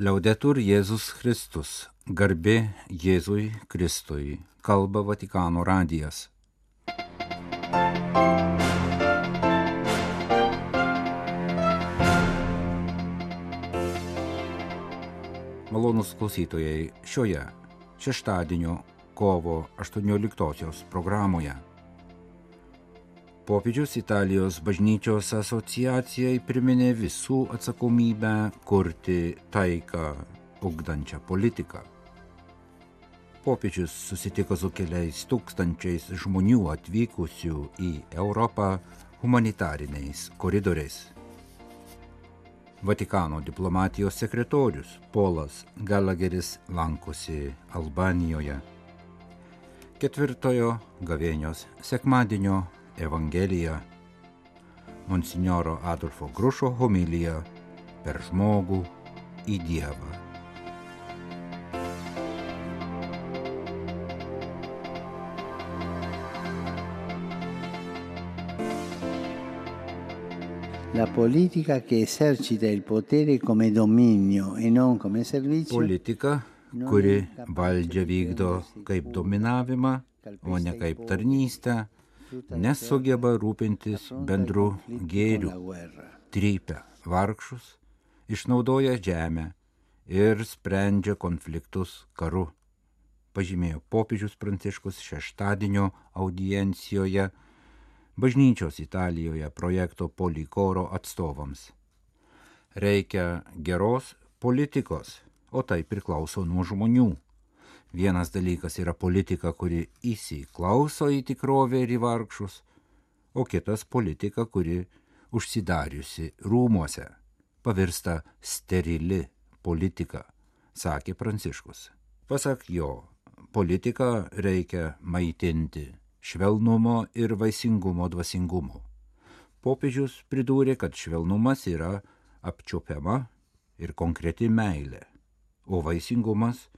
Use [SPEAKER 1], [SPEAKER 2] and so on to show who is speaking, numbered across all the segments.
[SPEAKER 1] Liaudetur Jėzus Kristus, garbė Jėzui Kristui, kalba Vatikano radijas. Malonus klausytojai, šioje šeštadienio kovo 18 programoje. Popiežius Italijos bažnyčios asociacijai priminė visų atsakomybę kurti taiką ugdančią politiką. Popiežius susitiko su keliais tūkstančiais žmonių atvykusių į Europą humanitariniais koridoriais. Vatikano diplomatijos sekretorius Polas Galageris lankosi Albanijoje. Ketvirtojo gavėnios sekmadienio Evangelija. Monsignoro Adolfo Grušo homilija per žmogų į Dievą.
[SPEAKER 2] La politica che esercita il potere come dominio e non come servizio
[SPEAKER 1] Politika, kuri valdžią vykdo kaip dominavimą, o ne kaip tarnystę, nesugeba rūpintis bendru gėriu, trypia vargšus, išnaudoja žemę ir sprendžia konfliktus karu, pažymėjo popiežius Pranciškus šeštadienio audiencijoje bažnyčios Italijoje projekto Polikoro atstovams. Reikia geros politikos, o tai priklauso nuo žmonių. Vienas dalykas yra politika, kuri įsiklauso į tikrovę ir į vargšus, o kitas politika, kuri užsidariusi rūmuose, pavirsta sterili politika, sakė Pranciškus. Pasak jo, politiką reikia maitinti švelnumo ir vaisingumo dvasingumu. Popiežius pridūrė, kad švelnumas yra apčiopiama ir konkreti meilė, o vaisingumas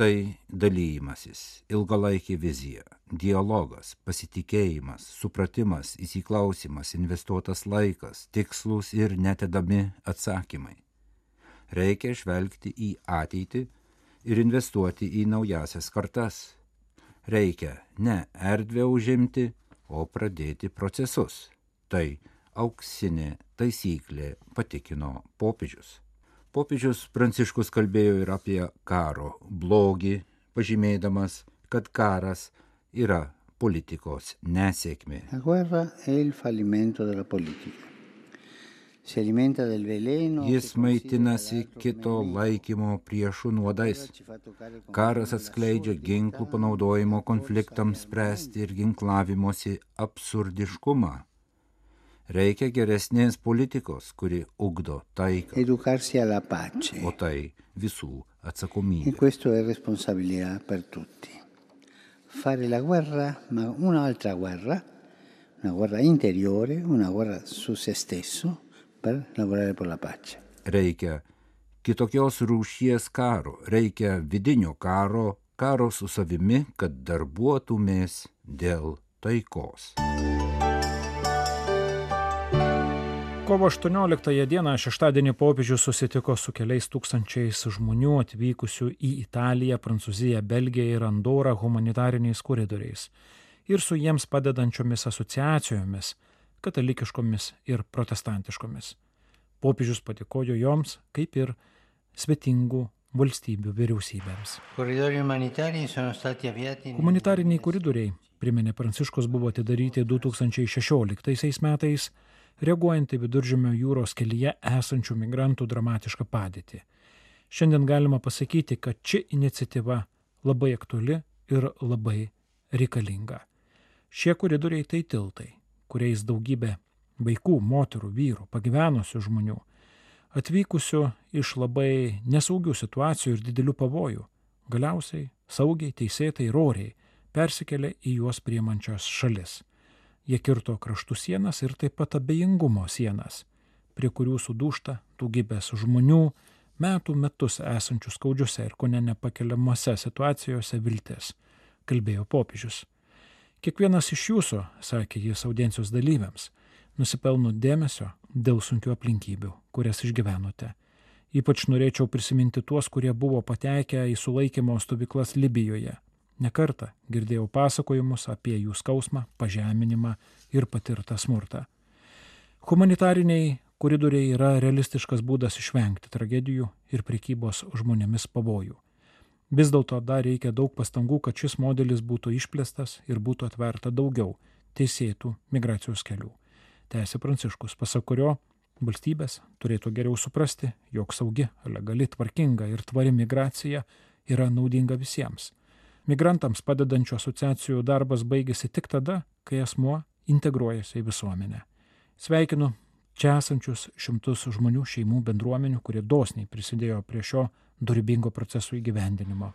[SPEAKER 1] tai dalymasis, ilgalaikė vizija, dialogas, pasitikėjimas, supratimas, įsiklausimas, investuotas laikas, tikslus ir netedami atsakymai. Reikia žvelgti į ateitį ir investuoti į naujasias kartas reikia ne erdvę užimti, o pradėti procesus. Tai auksinė taisyklė patikino popiežius. Popiežius Pranciškus kalbėjo ir apie karo blogį, pažymėdamas, kad karas yra politikos nesėkmė. Jis maitinasi kito laikymo priešų nuodais. Karas atskleidžia ginklų panaudojimo konfliktams spręsti ir ginklavimosi absurdiškumą. Reikia geresnės politikos, kuri ugdo taiką,
[SPEAKER 2] Educarsi alla pace.
[SPEAKER 1] o tai visų
[SPEAKER 2] E
[SPEAKER 1] atsakomybė.
[SPEAKER 2] questo è responsabilità per tutti. Fare la guerra, ma un'altra guerra, una guerra interiore, una guerra su se stesso, per lavorare per la pace.
[SPEAKER 1] Reikia kitokios rūšies karo, reikia vidinio karo, karo su savimi, kad darbuotumės dėl taikos.
[SPEAKER 3] Kovo 18 dieną šeštadienį popiežius susitiko su keliais tūkstančiais žmonių atvykusių į Italiją, Prancūziją, Belgiją ir Andorą humanitariniais koridoriais ir su jiems padedančiomis asociacijomis - katalikiškomis ir protestantiškomis. Popiežius patikojo joms kaip ir svetingų valstybių vyriausybėms. Humanitariniai koridoriai, priminė Pranciškus, buvo atidaryti 2016 metais, reaguojant į viduržėmio jūros kelyje esančių migrantų dramatišką padėtį. Šiandien galima pasakyti, kad ši iniciatyva labai aktuali ir labai reikalinga. Šie koridoriai tai tiltai, kuriais daugybė vaikų, moterų, vyrų, pagyvenusių žmonių, atvykusių iš labai nesaugių situacijų ir didelių pavojų, galiausiai saugiai, teisėtai ir oriai persikėlė į juos priemančias šalis. Jie kirto kraštų sienas ir taip pat abejingumo sienas, prie kurių sudūšta daugybės žmonių, metų metus esančių skaudžiuose ir ko ne nepakeliamuose situacijose viltis, kalbėjo popiežius. Kiekvienas iš jūsų, sakė jis audiencijos dalyviams, nusipelno dėmesio dėl sunkių aplinkybių, kurias išgyvenote. Ypač norėčiau prisiminti tuos, kurie buvo patekę į sulaikymo stovyklas Libijoje. Nekartą girdėjau pasakojimus apie jų skausmą, pažeminimą ir patirtą smurtą. Humanitariniai koridoriai yra realistiškas būdas išvengti tragedijų ir prekybos žmonėmis pavojų. Vis dėlto dar reikia daug pastangų, kad šis modelis būtų išplėstas ir būtų atverta daugiau teisėtų migracijos kelių. Tęsė Pranciškus, pasak kurio valstybės turėtų geriau suprasti, jog saugi, legali, tvarkinga ir tvari migracija yra naudinga visiems. Migrantams padedančių asociacijų darbas baigėsi tik tada, kai asmuo integruojasi į visuomenę. Sveikinu čia esančius šimtus žmonių, šeimų, bendruomenių, kurie dosniai prisidėjo prie šio dorybingo proceso įgyvendinimo.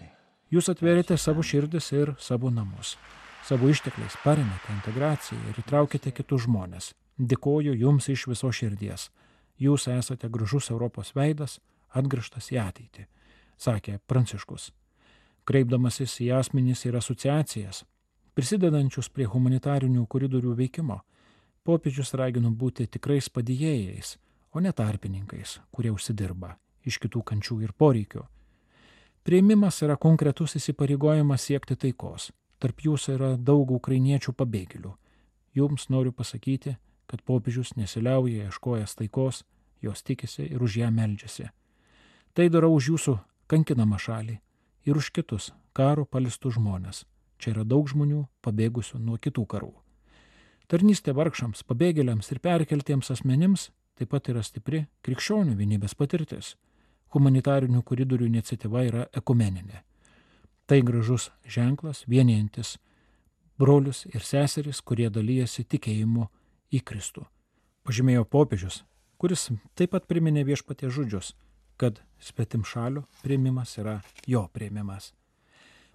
[SPEAKER 2] E.
[SPEAKER 3] Jūs atverėte savo širdis ir savo namus. Savo ištekliais paremėte integraciją ir įtraukite kitus žmonės. Dėkoju Jums iš viso širdies. Jūs esate gražus Europos veidas, atgrįžtas į ateitį, sakė Pranciškus. Kreipdamasis į asmenys ir asociacijas, prisidedančius prie humanitarinių koridorių veikimo, popiežius ragino būti tikrais padėjėjais, o ne tarpininkais, kurie užsidirba iš kitų kančių ir poreikių. Prieimimas yra konkretus įsipareigojimas siekti taikos. Tarp jūsų yra daug ukrainiečių pabėgėlių. Jums noriu pasakyti, kad popiežius nesiliauja ieškojęs taikos, jos tikisi ir už ją meldžiasi. Tai darau už jūsų kankinamą šalį ir už kitus karo palistų žmonės. Čia yra daug žmonių pabėgusių nuo kitų karų. Tarnystė vargšams, pabėgėliams ir perkeltiems asmenims taip pat yra stipri krikščionių vienybės patirtis humanitarinių koridorių iniciatyva yra ekumeninė. Tai gražus ženklas vienijantis brolius ir seseris, kurie dalyjasi tikėjimu į Kristų. Pažymėjo popiežius, kuris taip pat priminė viešpatie žodžius, kad svetim šalių prieimimas yra jo prieimimas.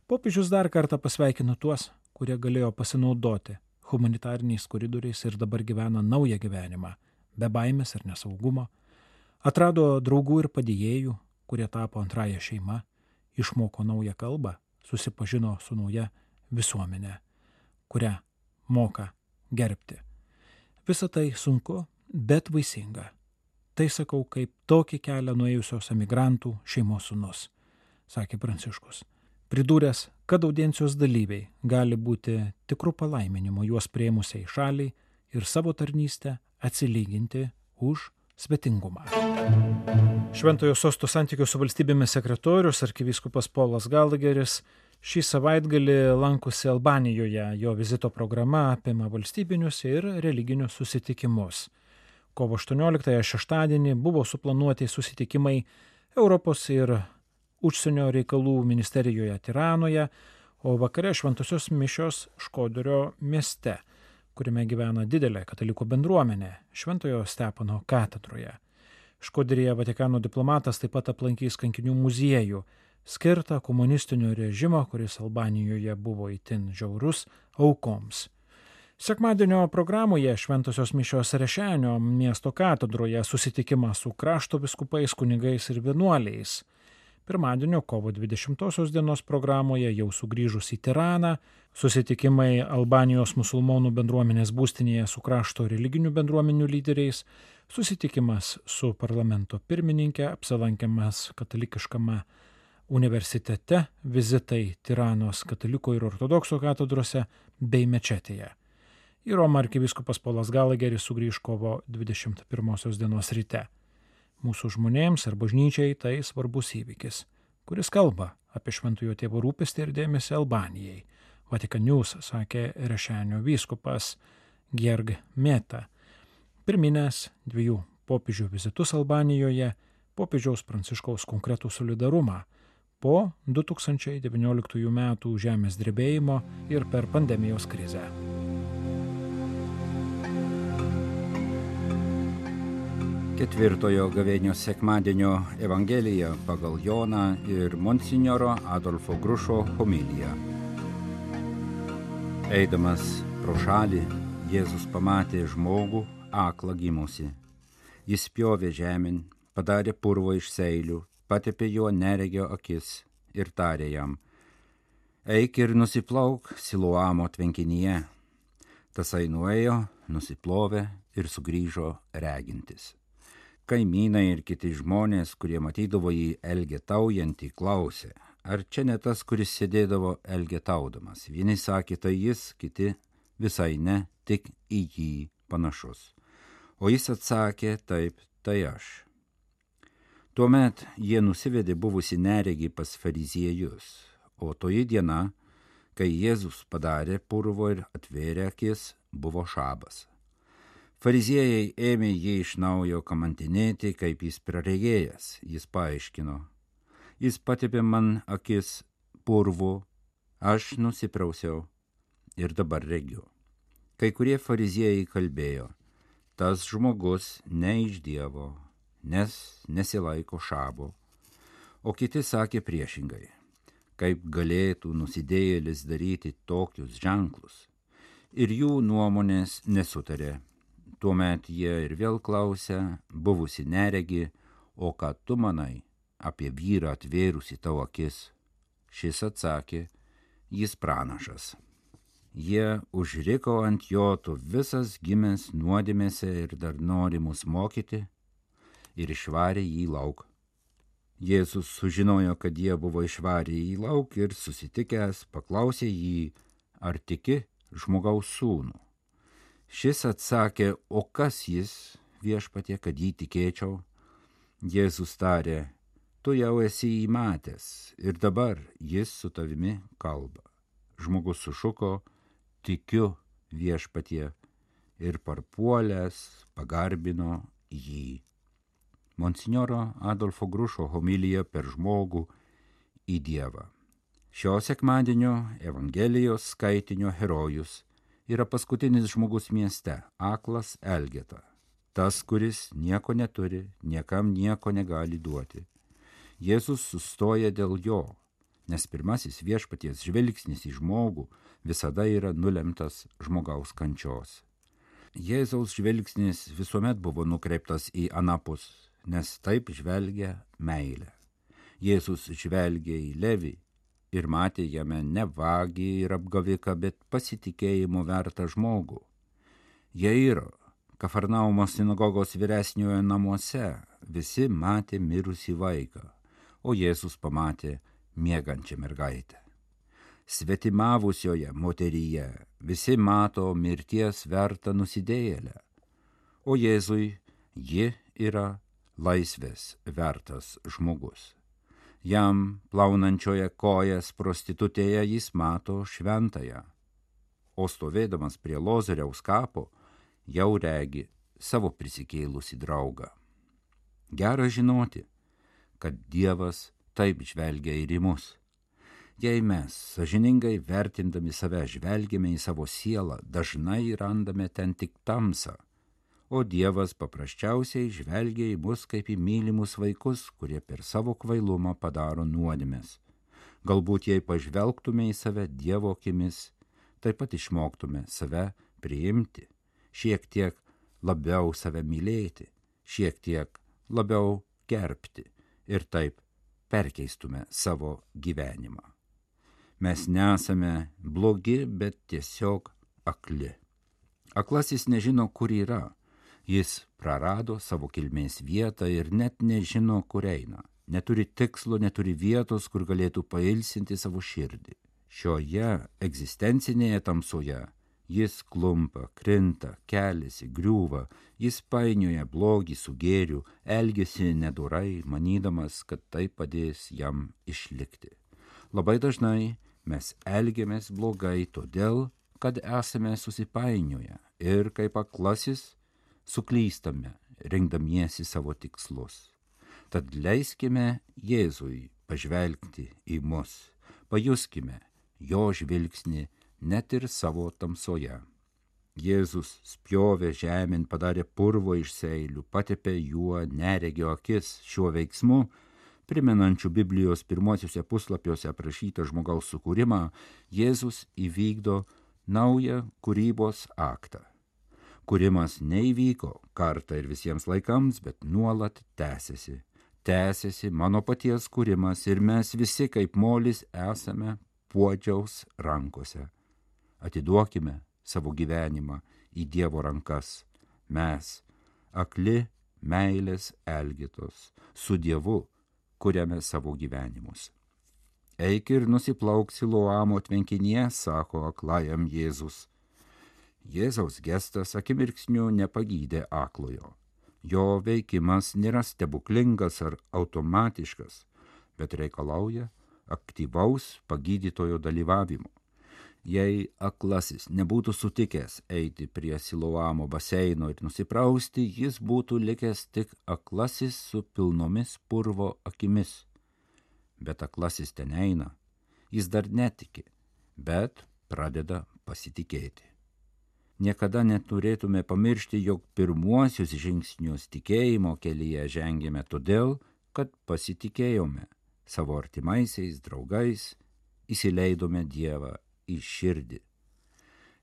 [SPEAKER 3] Popiežius dar kartą pasveikino tuos, kurie galėjo pasinaudoti humanitariniais koridoriais ir dabar gyvena naują gyvenimą, be baimės ir nesaugumo Atrado draugų ir padėjėjų, kurie tapo antrąją šeimą, išmoko naują kalbą, susipažino su nauja visuomenė, kurią moka gerbti. Visą tai sunku, bet vaisinga. Tai sakau kaip tokį kelią nuėjusios emigrantų šeimos sunus, sakė Pranciškus. Pridūręs, kad audiencijos dalyviai gali būti tikrų palaiminimo juos prieimusiai šaliai ir savo tarnystę atsilyginti už svetingumą. Šventojo sosto santykių su valstybėmis sekretorius arkivyskupas Polas Galageris šį savaitgalį lankosi Albanijoje. Jo vizito programa apima valstybinius ir religinius susitikimus. Kovo 18 šeštadienį buvo suplanuoti susitikimai Europos ir užsienio reikalų ministerijoje Tiranoje, o vakare šventosios mišios Škodorio mieste kuriame gyvena didelė katalikų bendruomenė Šventojo Stepono katedroje. Škodirėje Vatikano diplomatas taip pat aplankys kankinių muziejų, skirtą komunistinio režimo, kuris Albanijoje buvo itin žiaurus, aukoms. Sekmadienio programoje Šventosios mišios Rešenio miesto katedroje susitikimas su krašto viskupais, kunigais ir vienuoliais. Pirmadienio kovo 20 dienos programoje jau sugrįžus į Tiraną, susitikimai Albanijos musulmonų bendruomenės būstinėje su krašto religinių bendruomenių lyderiais, susitikimas su parlamento pirmininkė, apsilankiamas katalikiškame universitete, vizitai Tiranos kataliko ir ortodoksų katedrose bei mečetėje. Į Romą arkiviskupas Polas Galageris sugrįž kovo 21 dienos ryte. Mūsų žmonėms ir bažnyčiai tai svarbus įvykis, kuris kalba apie šventojo tėvo rūpestį ir dėmesį Albanijai. Vatikanius, sakė Rešenio vyskupas Gerg Meta. Pirminės dviejų popiežių vizitus Albanijoje, popiežiaus Pranciškaus konkretų solidarumą po 2019 m. žemės drebėjimo ir per pandemijos krizę.
[SPEAKER 1] Ketvirtojo gavėnios sekmadienio Evangelija pagal Joną ir Monsignoro Adolfo Grušo homiliją. Eidamas pro šalį, Jėzus pamatė žmogų aklą gimusi. Jis pjovė žemyn, padarė purvo iš seilių, patepė juo neregio akis ir tarė jam, eik ir nusiplauk Siluamo tvenkinyje. Tasai nuėjo, nusiplovė ir sugrįžo regintis. Kaimynai ir kiti žmonės, kurie matydavo jį elgetaujantį, klausė, ar čia ne tas, kuris sėdėdavo elgetaudamas. Vieni sakė, tai jis, kiti visai ne, tik į jį panašus. O jis atsakė, taip, tai aš. Tuomet jie nusivedė buvusi neregį pas fariziejus, o toji diena, kai Jėzus padarė purvo ir atvėrė akis, buvo šabas. Fariziejai ėmė jį iš naujo kamantinėti, kaip jis praregėjęs, jis paaiškino. Jis patepė man akis purvu, aš nusiprausiau ir dabar regiu. Kai kurie fariziejai kalbėjo, tas žmogus ne iš Dievo, nes nesilaiko šabo. O kiti sakė priešingai, kaip galėtų nusidėjėlis daryti tokius ženklus. Ir jų nuomonės nesutarė Tuomet jie ir vėl klausė, buvusi neregi, o ką tu manai apie vyrą atvėrusi tavo akis? Šis atsakė, jis pranašas. Jie užriko ant jo, tu visas gimęs nuodėmėse ir dar nori mus mokyti, ir išvarė jį lauk. Jėzus sužinojo, kad jie buvo išvarę į lauk ir susitikęs paklausė jį, ar tiki žmogaus sūnų. Šis atsakė, o kas jis viešpatie, kad jį tikėčiau? Jėzus tarė, tu jau esi jį matęs ir dabar jis su tavimi kalba. Žmogus sušuko, tikiu viešpatie ir parpuolęs pagarbino jį. Monsignoro Adolfo Grušo homilija per žmogų į Dievą. Šio sekmadienio Evangelijos skaitinio herojus yra paskutinis žmogus mieste - aklas Elgeta. Tas, kuris nieko neturi, niekam nieko negali duoti. Jėzus sustoja dėl jo, nes pirmasis viešpaties žvilgsnis į žmogų visada yra nulemtas žmogaus kančios. Jėzaus žvilgsnis visuomet buvo nukreiptas į anapus, nes taip žvelgia meilė. Jėzus žvelgia į Levį, ir matė jame ne vagį ir apgaviką, bet pasitikėjimo vertą žmogų. Jairo, Kafarnaumo sinagogos vyresniojo namuose, visi matė mirusį vaiką, o Jėzus pamatė miegančią mergaitę. Svetimavusioje moteryje visi mato mirties vertą nusidėjėlę, o Jėzui ji yra laisvės vertas žmogus. Jam plaunančioje kojas prostitutėje jis mato šventąją, o stovėdamas prie Lozoriaus kapo jau regi savo prisikėlusi draugą. Gera žinoti, kad Dievas taip žvelgia ir į mus. Jei mes, sažiningai vertindami save, žvelgiame į savo sielą, dažnai randame ten tik tamsą, o Dievas paprasčiausiai žvelgia į mus kaip į mylimus vaikus, kurie per savo kvailumą padaro nuodėmės. Galbūt jei pažvelgtume į save Dievo akimis, taip pat išmoktume save priimti, šiek tiek labiau save mylėti, šiek tiek labiau gerbti ir taip perkeistume savo gyvenimą. Mes nesame blogi, bet tiesiog akli. Aklasis nežino, kur yra, Jis prarado savo kilmės vietą ir net nežino, kur eina. Neturi tikslo, neturi vietos, kur galėtų pailsinti savo širdį. Šioje egzistencinėje tamsoje jis klumpa, krinta, keliasi, griūva, jis painioja blogį su gėriu, elgesi nedorai, manydamas, kad tai padės jam išlikti. Labai dažnai mes elgiamės blogai todėl, kad esame susipainioję ir kaip aklasis suklystame, rinkdamiesi savo tikslus. Tad leiskime Jėzui pažvelgti į mus, pajuskime jo žvilgsnį net ir savo tamsoje. Jėzus spjovė žemyn, padarė purvo iš seilių, patepė juo neregio akis šiuo veiksmu, primenančiu Biblijos pirmosiuose puslapiuose aprašytą žmogaus sukūrimą, Jėzus įvykdo naują kūrybos aktą kūrimas neįvyko kartą ir visiems laikams, bet nuolat tęsiasi. Tęsiasi mano paties kūrimas ir mes visi kaip molis esame puodžiaus rankose. Atiduokime savo gyvenimą į Dievo rankas. Mes, akli meilės elgitos, su Dievu kuriame savo gyvenimus. Eik ir nusiplauk Siloamo tvenkinėje, sako aklajam Jėzus. Jėzaus gestas akimirksniu nepagydė aklojo. Jo veikimas nėra stebuklingas ar automatiškas, bet reikalauja aktyvaus pagydytojo dalyvavimo. Jei aklasis nebūtų sutikęs eiti prie Siloamo baseino ir nusiprausti, jis būtų likęs tik aklasis su pilnomis purvo akimis. Bet aklasis ten eina, jis dar netiki, bet pradeda pasitikėti. Niekada neturėtume pamiršti, jog pirmuosius žingsnius tikėjimo kelyje žengėme todėl, kad pasitikėjome savo artimaisiais draugais, įsileidome Dievą į širdį.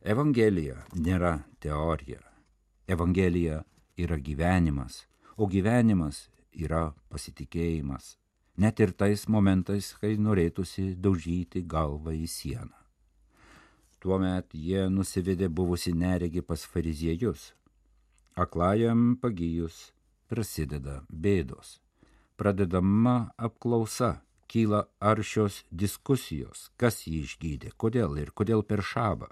[SPEAKER 1] Evangelija nėra teorija. Evangelija yra gyvenimas, o gyvenimas yra pasitikėjimas, net ir tais momentais, kai norėtųsi daužyti galvą į sieną. Tuomet jie nusivedė buvusi neregi pas fariziejus. Aklajam pagyjus prasideda bėdos. Pradedama apklausa kyla aršios diskusijos, kas jį išgydė, kodėl ir kodėl per šabą.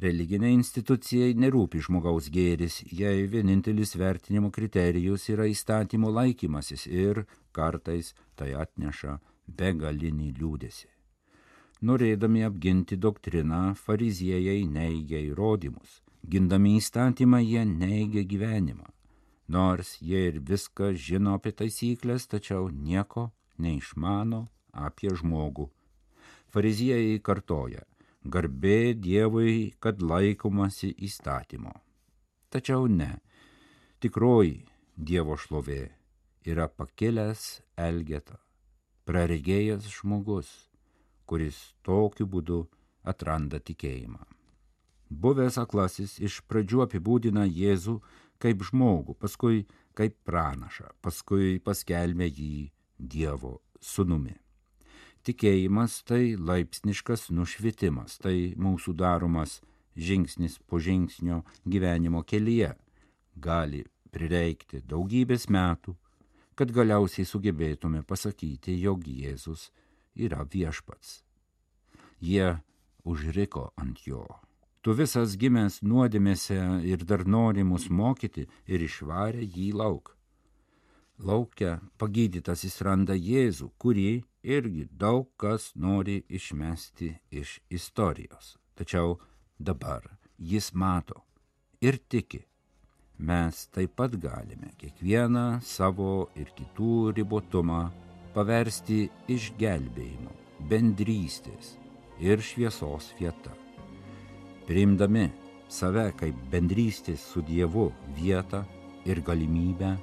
[SPEAKER 1] Religiniai institucijai nerūpi žmogaus gėris, jei vienintelis vertinimo kriterijus yra įstatymų laikymasis ir kartais tai atneša begalinį liūdėsi. Norėdami apginti doktriną, fariziejai neigia įrodymus, gindami įstatymą jie neigia gyvenimą. Nors jie ir viską žino apie taisyklės, tačiau nieko neišmano apie žmogų. Fariziejai kartoja, garbė Dievui, kad laikomasi įstatymo. Tačiau ne, tikroji Dievo šlovė yra pakilęs Elgeta, praregėjęs žmogus, kuris tokiu būdu atranda tikėjimą. Buvęs aklasis iš pradžių apibūdina Jėzų kaip žmogų, paskui kaip pranašą, paskui paskelbė jį Dievo sunumi. Tikėjimas tai laipsniškas nušvitimas, tai mūsų daromas žingsnis po žingsnio gyvenimo kelyje. Gali prireikti daugybės metų, kad galiausiai sugebėtume pasakyti, jog Jėzus yra viešpats. Jie užriko ant jo. Tu visas gimęs nuodėmėse ir dar nori mus mokyti ir išvarė jį lauk laukia pagydytas jis randa Jėzų, kurį irgi daug kas nori išmesti iš istorijos. Tačiau dabar jis mato ir tiki. Mes taip pat galime kiekvieną savo ir kitų ribotumą paversti išgelbėjimo, bendrystės ir šviesos vieta. Priimdami save kaip bendrystės su Dievu vietą ir galimybę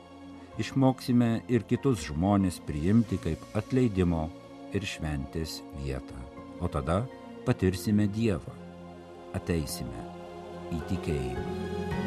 [SPEAKER 1] išmoksime ir kitus žmonės priimti kaip atleidimo ir šventės vietą. O tada patirsime Dievą, ateisime į tikėjimą.